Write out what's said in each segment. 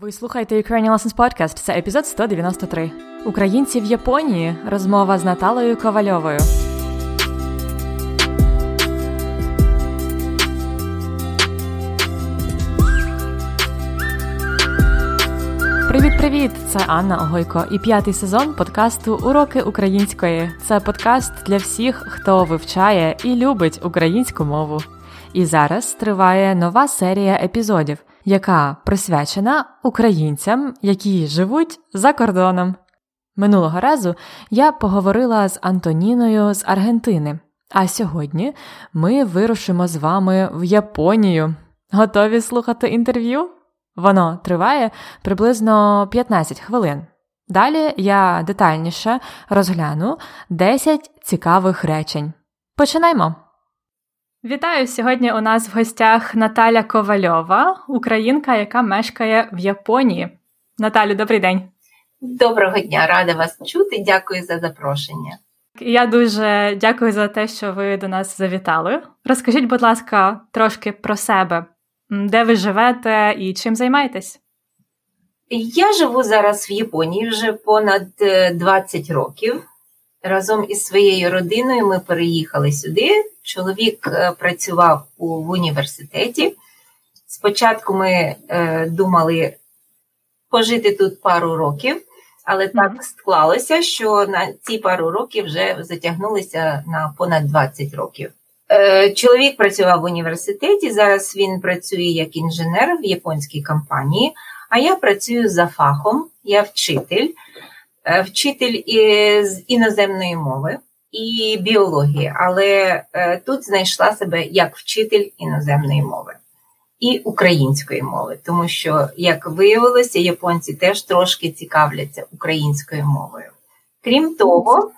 Ви слухаєте Ukrainian Lessons Podcast. Це епізод 193. Українці в Японії. Розмова з Наталою Ковальовою. Привіт-привіт! Це Анна Огойко і п'ятий сезон подкасту Уроки української. Це подкаст для всіх, хто вивчає і любить українську мову. І зараз триває нова серія епізодів, яка присвячена українцям, які живуть за кордоном. Минулого разу я поговорила з Антоніною з Аргентини, а сьогодні ми вирушимо з вами в Японію. Готові слухати інтерв'ю? Воно триває приблизно 15 хвилин. Далі я детальніше розгляну 10 цікавих речень. Починаймо! Вітаю! Сьогодні у нас в гостях Наталя Ковальова, українка, яка мешкає в Японії. Наталю, добрий день. Доброго дня, рада вас чути. Дякую за запрошення. Я дуже дякую за те, що ви до нас завітали. Розкажіть, будь ласка, трошки про себе, де ви живете і чим займаєтесь? Я живу зараз в Японії вже понад 20 років. Разом із своєю родиною ми переїхали сюди. Чоловік е, працював у, в університеті. Спочатку ми е, думали пожити тут пару років, але так склалося, що на ці пару років вже затягнулися на понад 20 років. Е, Чоловік працював в університеті. Зараз він працює як інженер в японській компанії, а я працюю за фахом, я вчитель. Е, вчитель з іноземної мови і біології, але е, тут знайшла себе як вчитель іноземної мови і української мови, тому що, як виявилося, японці теж трошки цікавляться українською мовою. Крім того,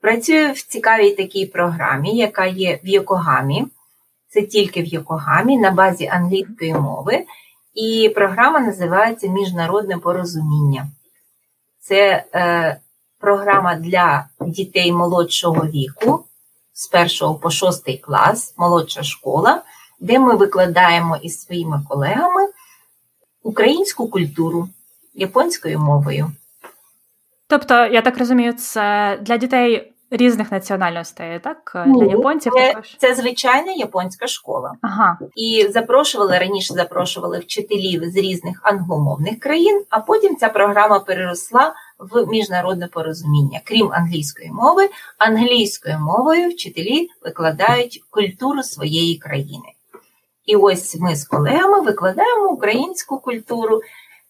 працюю в цікавій такій програмі, яка є в Йокогамі. Це тільки в Йокогамі на базі англійської мови, і програма називається Міжнародне порозуміння. Це е, програма для дітей молодшого віку з першого по шостий клас, молодша школа, де ми викладаємо із своїми колегами українську культуру японською мовою. Тобто, я так розумію, це для дітей різних національностей, так? Для японців це, також? Це звичайна японська школа. Ага. І запрошували раніше запрошували вчителів з різних англомовних країн, а потім ця програма переросла в міжнародне порозуміння. Крім англійської мови, англійською мовою вчителі викладають культуру своєї країни. І ось ми з колегами викладаємо українську культуру.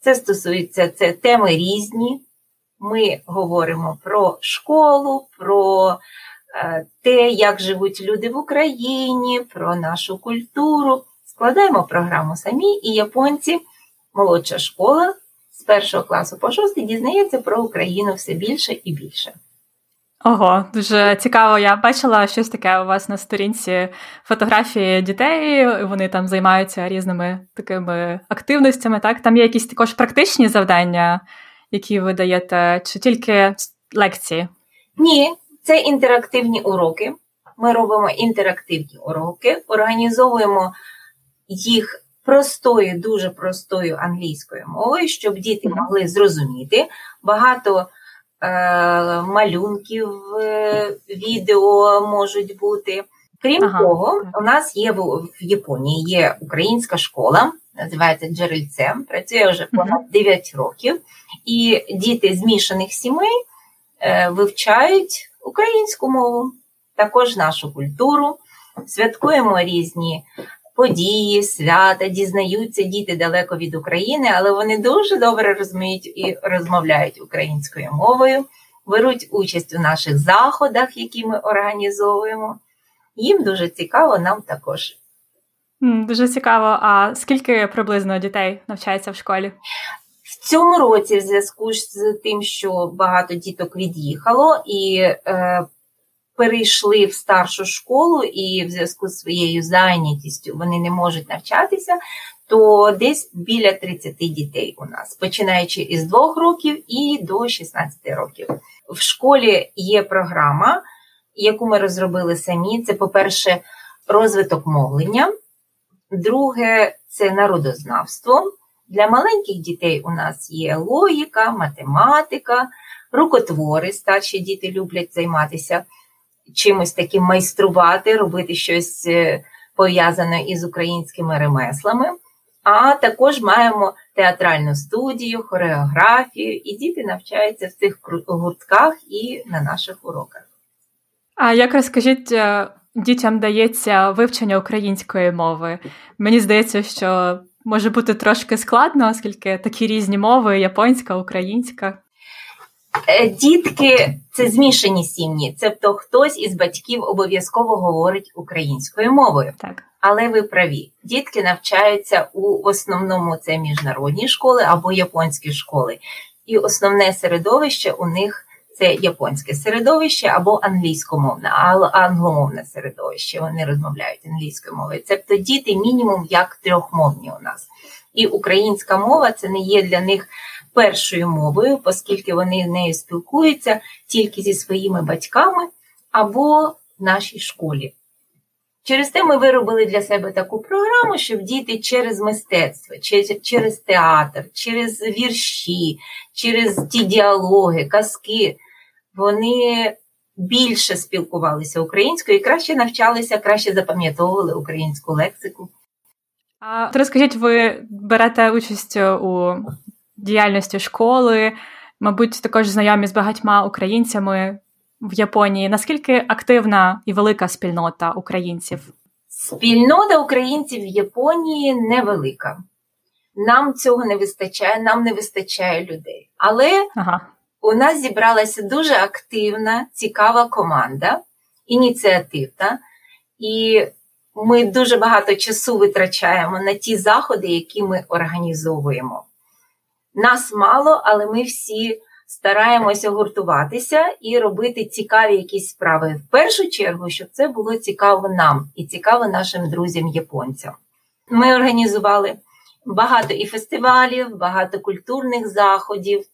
Це стосується це теми різні. Ми говоримо про школу, про е, те, як живуть люди в Україні, про нашу культуру. Складаємо програму самі, і японці, молодша школа з першого класу по шостий дізнається про Україну все більше і більше. Ого, дуже цікаво. Я бачила щось таке у вас на сторінці фотографії дітей. Вони там займаються різними такими активностями. Так, там є якісь також практичні завдання які ви даєте, чи тільки лекції? Ні, це інтерактивні уроки. Ми робимо інтерактивні уроки, організовуємо їх простою, дуже простою англійською мовою, щоб діти могли зрозуміти. Багато е, малюнків, е, відео можуть бути. Крім ага. того, у нас є в, в Японії є українська школа, називається джерельцем, працює вже понад 9 років, і діти змішаних сімей е, вивчають українську мову, також нашу культуру, святкуємо різні події, свята, дізнаються діти далеко від України, але вони дуже добре розуміють і розмовляють українською мовою, беруть участь у наших заходах, які ми організовуємо. Їм дуже цікаво, нам також. Дуже цікаво. А скільки приблизно дітей навчається в школі? В цьому році, в зв'язку з тим, що багато діток від'їхало і е, перейшли в старшу школу, і в зв'язку з своєю зайнятістю вони не можуть навчатися, то десь біля 30 дітей у нас, починаючи із 2 років і до 16 років. В школі є програма, яку ми розробили самі. Це, по-перше, розвиток мовлення. Друге це народознавство. Для маленьких дітей у нас є логіка, математика, рукотвори. Старші діти люблять займатися чимось таким майструвати, робити щось е, пов'язане із українськими ремеслами. А також маємо театральну студію, хореографію, і діти навчаються в цих гуртках і на наших уроках. А як розкажіть, е, дітям дається вивчення української мови? Мені здається, що може бути трошки складно, оскільки такі різні мови: японська, українська. Е, дітки це змішані сім'ї, тобто хтось із батьків обов'язково говорить українською мовою. Так. Але ви праві, дітки навчаються у основному це міжнародні школи або японські школи, і основне середовище у них це японське середовище або англійськомовне, англомовне середовище. Вони розмовляють англійською мовою. Тобто діти мінімум як трьохмовні у нас. І українська мова це не є для них першою мовою, оскільки вони нею спілкуються тільки зі своїми батьками або в нашій школі. Через те ми виробили для себе таку програму, щоб діти через мистецтво, через театр, через вірші, через ті діалоги, казки, вони більше спілкувалися українською і краще навчалися, краще запам'ятовували українську лексику. А розкажіть, ви берете участь у діяльності школи, мабуть, також знайомі з багатьма українцями в Японії. Наскільки активна і велика спільнота українців? Спільнота українців в Японії невелика. Нам цього не вистачає, нам не вистачає людей. Але ага. у нас зібралася дуже активна, цікава команда, ініціативна, і ми дуже багато часу витрачаємо на ті заходи, які ми організовуємо. Нас мало, але ми всі стараємося гуртуватися і робити цікаві якісь справи. В першу чергу, щоб це було цікаво нам і цікаво нашим друзям-японцям. Ми організували багато і фестивалів, багато культурних заходів.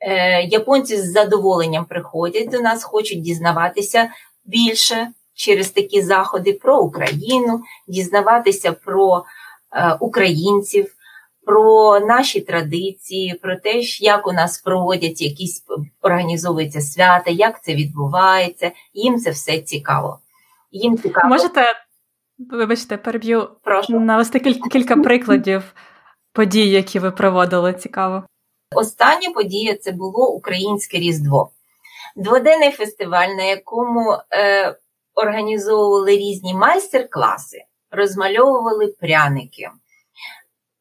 Е, японці з задоволенням приходять до нас, хочуть дізнаватися більше через такі заходи про Україну, дізнаватися про е, українців про наші традиції, про те, як у нас проводять якісь організовуються свята, як це відбувається. Їм це все цікаво. Їм цікаво. Можете, вибачте, переб'ю Прошу. навести кілька, кілька прикладів подій, які ви проводили. Цікаво. Остання подія це було Українське Різдво. Дводенний фестиваль, на якому е, організовували різні майстер-класи, розмальовували пряники.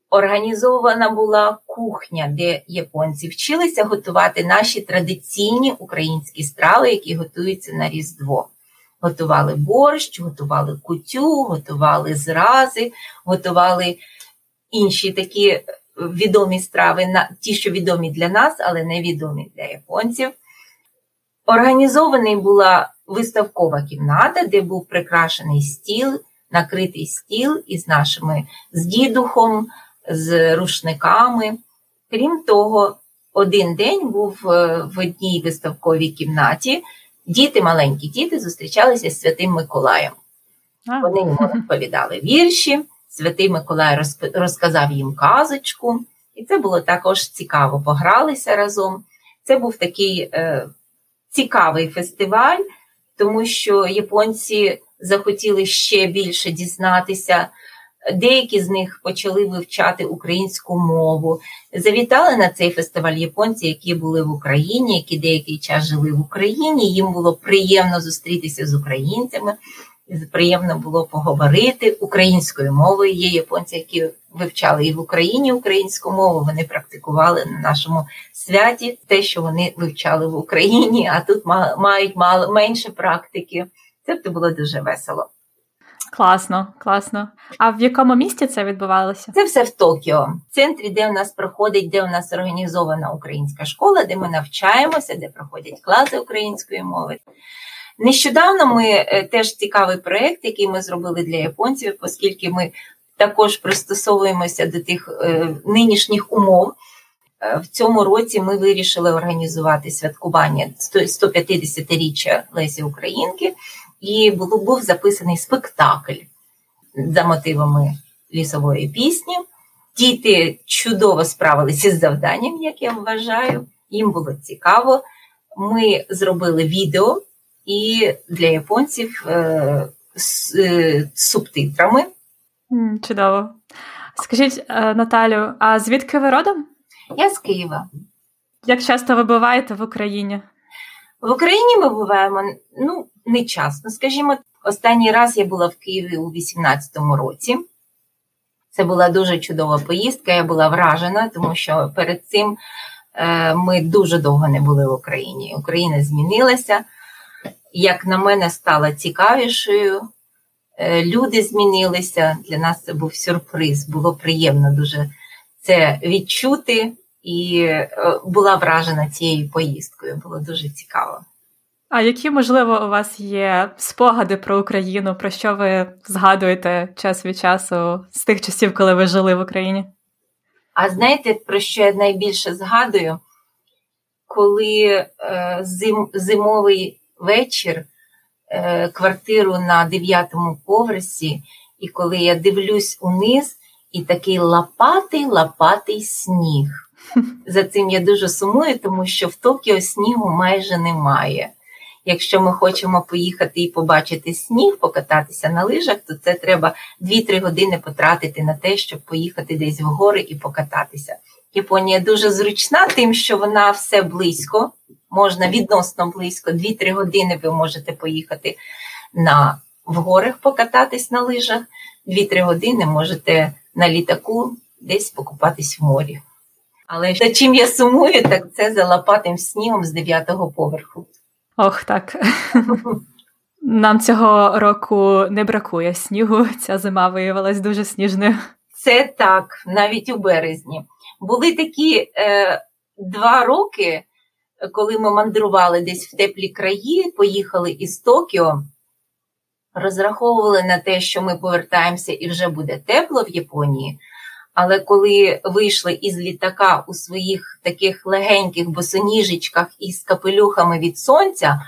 Організована була кухня, де японці вчилися готувати наші традиційні українські страви, які готуються на Різдво. Готували борщ, готували кутю, готували зрази, готували інші такі відомі страви, ті, що відомі для нас, але не відомі для японців. Організований була виставкова кімната, де був прикрашений стіл, накритий стіл із нашими з дідухом з рушниками. Крім того, один день був е, в одній виставковій кімнаті. Діти, маленькі діти, зустрічалися з Святим Миколаєм. Вони йому розповідали вірші, Святий Миколай розказав їм казочку, і це було також цікаво. Погралися разом. Це був такий е, цікавий фестиваль, тому що японці захотіли ще більше дізнатися Деякі з них почали вивчати українську мову. Завітали на цей фестиваль японці, які були в Україні, які деякий час жили в Україні. Їм було приємно зустрітися з українцями, приємно було поговорити українською мовою. Є японці, які вивчали і в Україні українську мову. Вони практикували на нашому святі те, що вони вивчали в Україні, а тут мають мало менше практики. Це було дуже весело. Класно, класно. А в якому місті це відбувалося? Це все в Токіо, в центрі, де у нас проходить, де у нас організована українська школа, де ми навчаємося, де проходять класи української мови. Нещодавно ми е, теж цікавий проєкт, який ми зробили для японців, оскільки ми також пристосовуємося до тих е, нинішніх умов. Е, в цьому році ми вирішили організувати святкування 150-річчя Лесі Українки і був записаний спектакль за мотивами лісової пісні. Діти чудово справилися з завданням, як я вважаю. Їм було цікаво. Ми зробили відео і для японців е, з е, субтитрами. Чудово. Скажіть, е, Наталю, а звідки ви родом? Я з Києва. Як часто ви буваєте в Україні? В Україні ми буваємо ну, не часто. Скажімо, останній раз я була в Києві у 2018 році. Це була дуже чудова поїздка, я була вражена, тому що перед цим е, ми дуже довго не були в Україні. Україна змінилася, як на мене, стала цікавішою. Е, люди змінилися. Для нас це був сюрприз. Було приємно дуже це відчути і е, була вражена цією поїздкою. Було дуже цікаво. А які, можливо, у вас є спогади про Україну, про що ви згадуєте час від часу з тих часів, коли ви жили в Україні? А знаєте, про що я найбільше згадую? Коли е, зим, зимовий вечір, е, квартиру на дев'ятому поверсі, і коли я дивлюсь униз, і такий лопатий лопатий сніг. За цим я дуже сумую, тому що в Токіо снігу майже немає. Якщо ми хочемо поїхати і побачити сніг, покататися на лижах, то це треба 2-3 години потратити на те, щоб поїхати десь в гори і покататися. Японія дуже зручна, тим, що вона все близько, можна відносно близько, 2-3 години ви можете поїхати на в горах покататись на лижах, 2-3 години можете на літаку десь покупатись в морі. Але за чим я сумую, так це за лопатим снігом з 9-го поверху. Ох, так. Нам цього року не бракує снігу. Ця зима виявилась дуже сніжною. Це так, навіть у березні. Були такі е, два роки, коли ми мандрували десь в теплі краї, поїхали із Токіо, розраховували на те, що ми повертаємося і вже буде тепло в Японії. Але коли вийшли із літака у своїх таких легеньких босоніжечках із капелюхами від сонця,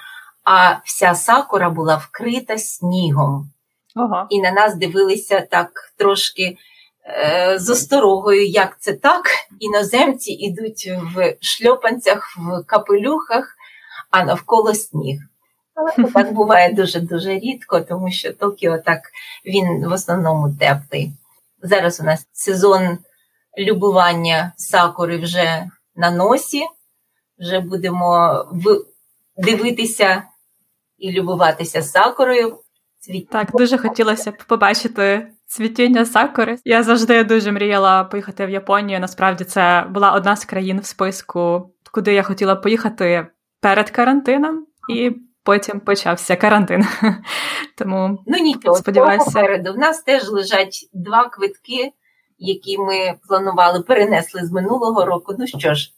а вся сакура була вкрита снігом. Ага. І на нас дивилися так трошки е, з осторогою, як це так. Іноземці йдуть в шльопанцях, в капелюхах, а навколо сніг. Але так буває дуже-дуже рідко, тому що Токіо так він в основному теплий. Зараз у нас сезон любування сакури вже на носі. Вже будемо дивитися і любуватися сакурою. Так, дуже хотілося б побачити цвітіння сакури. Я завжди дуже мріяла поїхати в Японію. Насправді це була одна з країн в списку, куди я хотіла поїхати перед карантином, і потім почався карантин. Тому ну нічого, сподіваюся, попереду. В нас теж лежать два квитки, які ми планували, перенесли з минулого року. Ну що ж,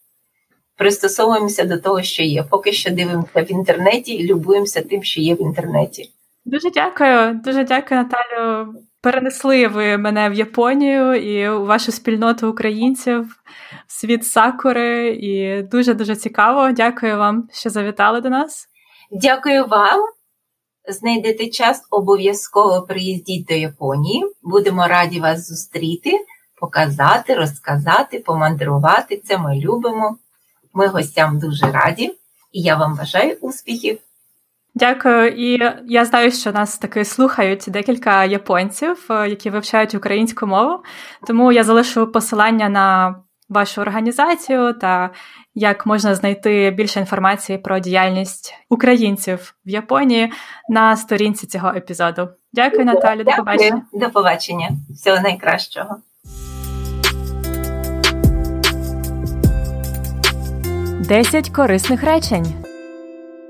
пристосовуємося до того, що є. Поки що дивимося в інтернеті і любуємося тим, що є в інтернеті. Дуже дякую, дуже дякую, Наталю. Перенесли ви мене в Японію і у вашу спільноту українців, світ сакури, і дуже дуже цікаво. Дякую вам, що завітали до нас. Дякую вам. Знайдете час, обов'язково приїздіть до Японії. Будемо раді вас зустріти, показати, розказати, помандрувати. Це ми любимо. Ми гостям дуже раді і я вам бажаю успіхів. Дякую, і я знаю, що нас таки слухають декілька японців, е, які вивчають українську мову. Тому я залишу посилання на вашу організацію та як можна знайти більше інформації про діяльність українців в Японії на сторінці цього епізоду. Дякую, Наталі. До побачення. До побачення. Всього найкращого. Десять корисних речень.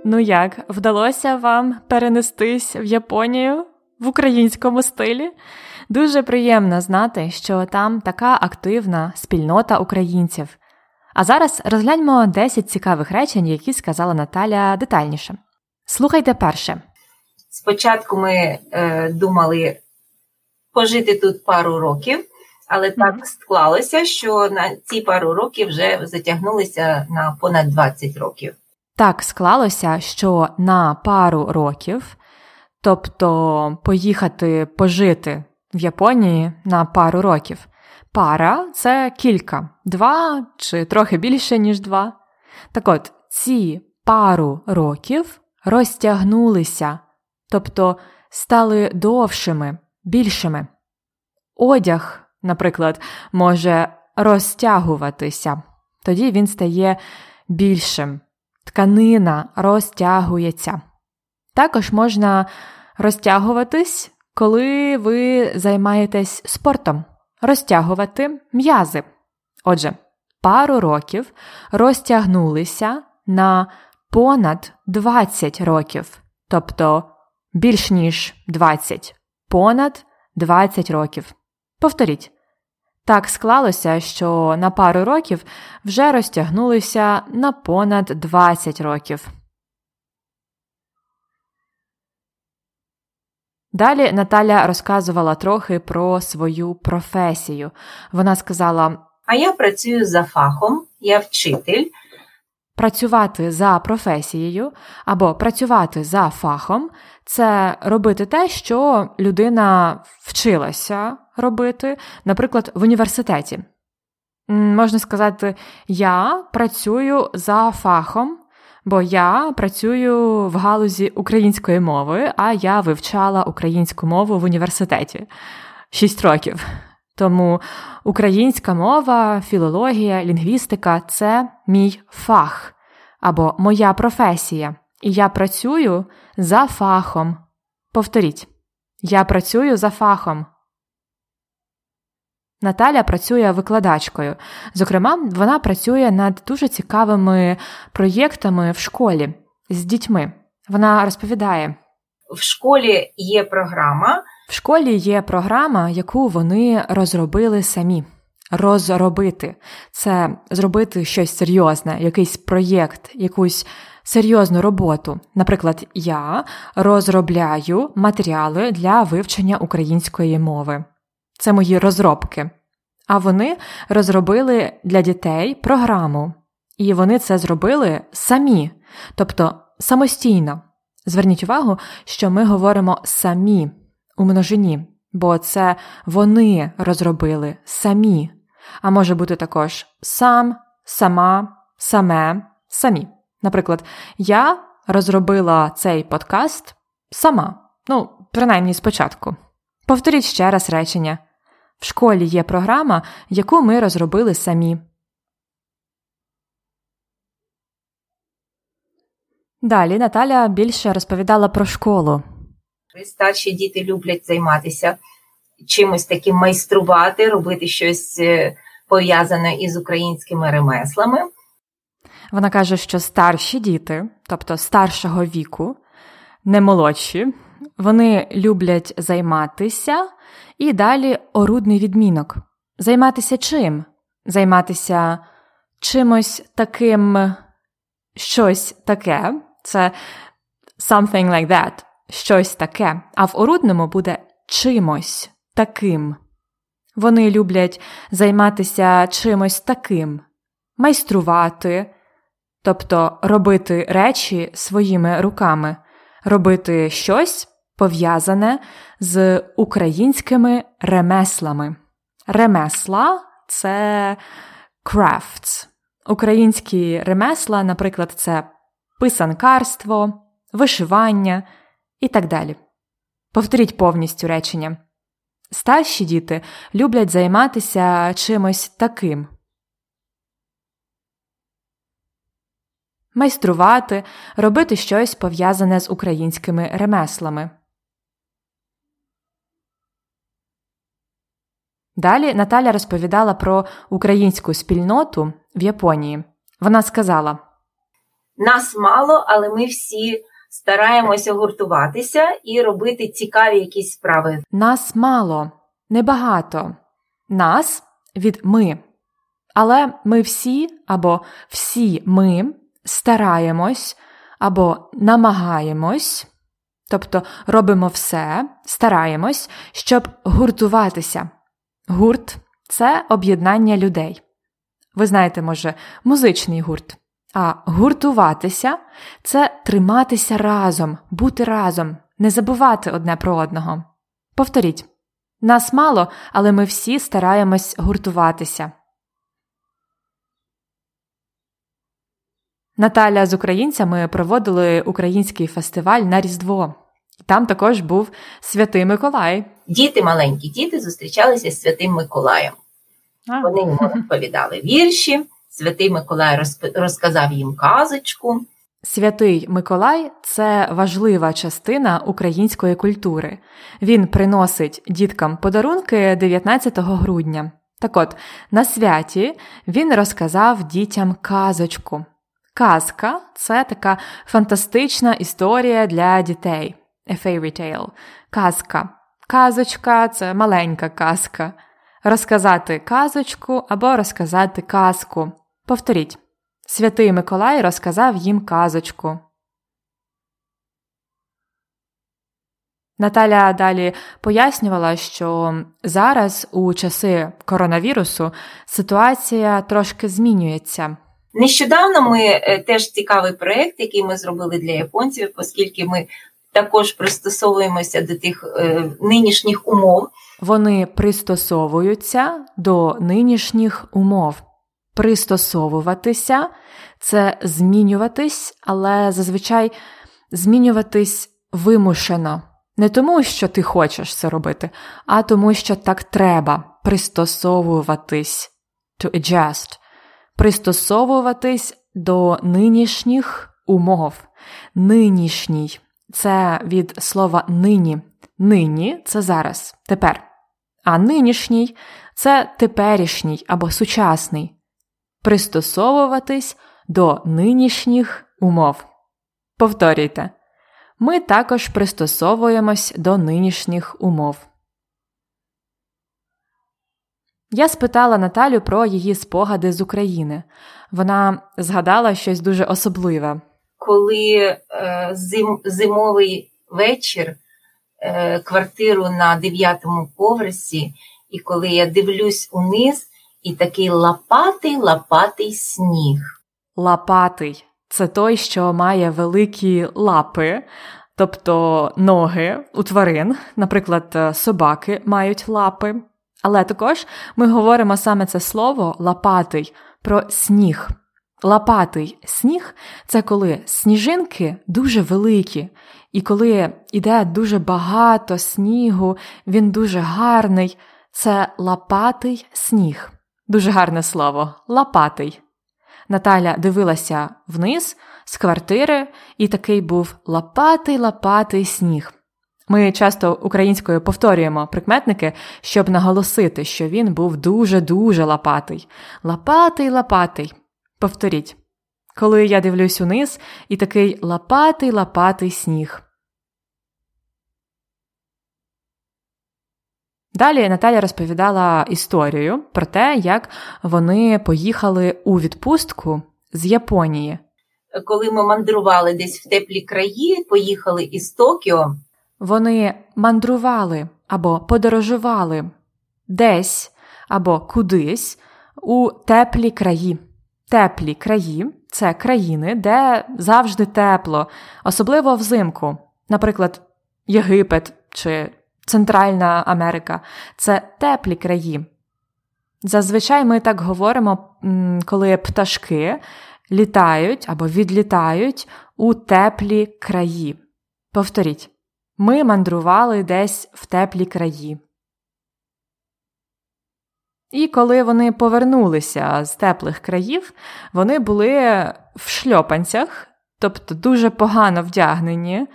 Ну як вдалося вам перенестись в Японію в українському стилі? Дуже приємно знати, що там така активна спільнота українців. А зараз розгляньмо 10 цікавих речень, які сказала Наталя детальніше. Слухайте перше. Спочатку ми е, думали пожити тут пару років, але так склалося, що на ці пару років вже затягнулися на понад 20 років. Так склалося, що на пару років, тобто поїхати пожити в Японії на пару років, Пара це кілька, два чи трохи більше, ніж два. Так от, ці пару років розтягнулися, тобто стали довшими, більшими. Одяг, наприклад, може розтягуватися, тоді він стає більшим, тканина розтягується. Також можна розтягуватись, коли ви займаєтесь спортом, розтягувати м'язи. Отже, пару років розтягнулися на понад 20 років, тобто більш ніж 20, понад 20 років. Повторіть. Так склалося, що на пару років вже розтягнулися на понад 20 років. Далі Наталя розказувала трохи про свою професію. Вона сказала: А я працюю за фахом, я вчитель. Працювати за професією або працювати за фахом це робити те, що людина вчилася робити, наприклад, в університеті. Можна сказати, я працюю за фахом, бо я працюю в галузі української мови, а я вивчала українську мову в університеті 6 років. Тому українська мова, філологія, лінгвістика це мій фах або моя професія. І я працюю за фахом. Повторіть, я працюю за фахом. Наталя працює викладачкою. Зокрема, вона працює над дуже цікавими проєктами в школі з дітьми. Вона розповідає: в школі є програма. В школі є програма, яку вони розробили самі. Розробити це зробити щось серйозне, якийсь проєкт, якусь серйозну роботу. Наприклад, я розробляю матеріали для вивчення української мови. Це мої розробки. А вони розробили для дітей програму. І вони це зробили самі, тобто самостійно. Зверніть увагу, що ми говоримо самі у множині, бо це вони розробили самі, а може бути також сам, сама, саме, самі. Наприклад, я розробила цей подкаст сама, ну, принаймні спочатку. Повторіть ще раз речення. В школі є програма, яку ми розробили самі. Далі Наталя більше розповідала про школу. Старші діти люблять займатися чимось таким майструвати, робити щось е, пов'язане із українськими ремеслами. Вона каже, що старші діти, тобто старшого віку, не молодші, вони люблять займатися. І далі орудний відмінок. Займатися чим? Займатися чимось таким, щось таке, це something like that, щось таке, а в орудному буде чимось таким. Вони люблять займатися чимось таким, майструвати, тобто робити речі своїми руками, робити щось пов'язане з українськими ремеслами. Ремесла це crafts. Українські ремесла, наприклад, це писанкарство, вишивання і так далі. Повторіть повністю речення. Старші діти люблять займатися чимось таким. Майструвати, робити щось пов'язане з українськими ремеслами. Далі Наталя розповідала про українську спільноту в Японії. Вона сказала: Нас мало, але ми всі стараємося гуртуватися і робити цікаві якісь справи. Нас мало, небагато. Нас від ми. Але ми всі або всі ми стараємось або намагаємось, тобто робимо все, стараємось, щоб гуртуватися. Гурт це об'єднання людей. Ви знаєте, може, музичний гурт. А гуртуватися це триматися разом, бути разом, не забувати одне про одного. Повторіть, Нас мало, але ми всі стараємось гуртуватися. Наталя з українцями проводили український фестиваль на Різдво. Там також був Святий Миколай. Діти, маленькі діти, зустрічалися з Святим Миколаєм. А. Вони йому розповідали вірші. Святий Миколай розказав їм казочку. Святий Миколай це важлива частина української культури. Він приносить діткам подарунки 19 грудня. Так от, на святі він розказав дітям казочку. Казка це така фантастична історія для дітей. A fairy tale. Казка. Казочка це маленька казка. Розказати казочку або розказати казку. Повторіть. Святий Миколай розказав їм казочку. Наталя далі пояснювала, що зараз у часи коронавірусу ситуація трошки змінюється. Нещодавно ми е, теж цікавий проєкт, який ми зробили для японців, оскільки ми також пристосовуємося до тих е, нинішніх умов. Вони пристосовуються до нинішніх умов. Пристосовуватися це змінюватись, але зазвичай змінюватись вимушено. Не тому, що ти хочеш це робити, а тому, що так треба пристосовуватись to adjust, пристосовуватись до нинішніх умов. Нинішній це від слова нині. Нині це зараз, тепер. А нинішній це теперішній або сучасний. Пристосовуватись до нинішніх умов. Повторюйте. Ми також пристосовуємось до нинішніх умов. Я спитала Наталю про її спогади з України. Вона згадала щось дуже особливе. Коли е, зим, зимовий вечір, е, квартиру на дев'ятому поверсі, і коли я дивлюсь униз, і такий лопатий лопатий сніг. Лопатий це той, що має великі лапи, тобто ноги у тварин, наприклад, собаки мають лапи. Але також ми говоримо саме це слово лопатий про сніг. Лопатий сніг це коли сніжинки дуже великі, і коли йде дуже багато снігу, він дуже гарний. Це лопатий сніг. Дуже гарне слово лопатий. Наталя дивилася вниз з квартири, і такий був лопатий лопатий сніг. Ми часто українською повторюємо прикметники, щоб наголосити, що він був дуже-дуже лопатий. Лопатий лопатий. Повторіть. Коли я дивлюсь униз, і такий лопатий лопатий сніг. Далі Наталя розповідала історію про те, як вони поїхали у відпустку з Японії. Коли ми мандрували десь в теплі краї, поїхали із Токіо. Вони мандрували або подорожували десь або кудись у теплі краї. Теплі краї це країни, де завжди тепло, особливо взимку, наприклад, Єгипет чи Центральна Америка це теплі краї. Зазвичай ми так говоримо, коли пташки літають або відлітають у теплі краї. Повторіть, ми мандрували десь в теплі краї. І коли вони повернулися з теплих країв, вони були в шльопанцях, тобто дуже погано вдягнені,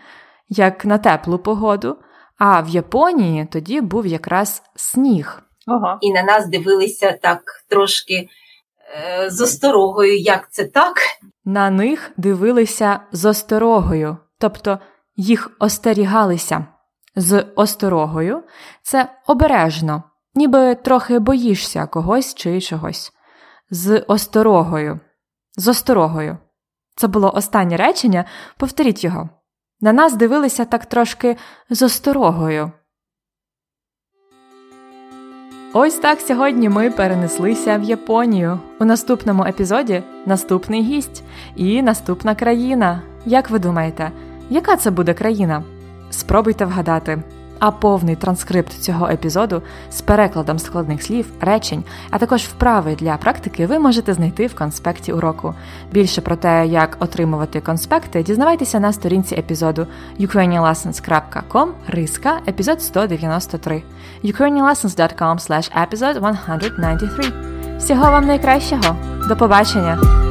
як на теплу погоду. А в Японії тоді був якраз сніг. Ага. І на нас дивилися так трошки е, з осторогою, як це так. На них дивилися з осторогою, тобто їх остерігалися. З осторогою це обережно, ніби трохи боїшся когось чи чогось. З осторогою. З осторогою. Це було останнє речення. Повторіть його. На нас дивилися так трошки з осторогою. Ось так сьогодні ми перенеслися в Японію. У наступному епізоді наступний гість і наступна країна. Як ви думаєте, яка це буде країна? Спробуйте вгадати. А повний транскрипт цього епізоду з перекладом складних слів, речень, а також вправи для практики ви можете знайти в конспекті уроку. Більше про те, як отримувати конспекти, дізнавайтеся на сторінці епізоду ukrainianlessons.com риска епізод 193 ukrainianlessons.com slash episode 193 Всього вам найкращого! До побачення!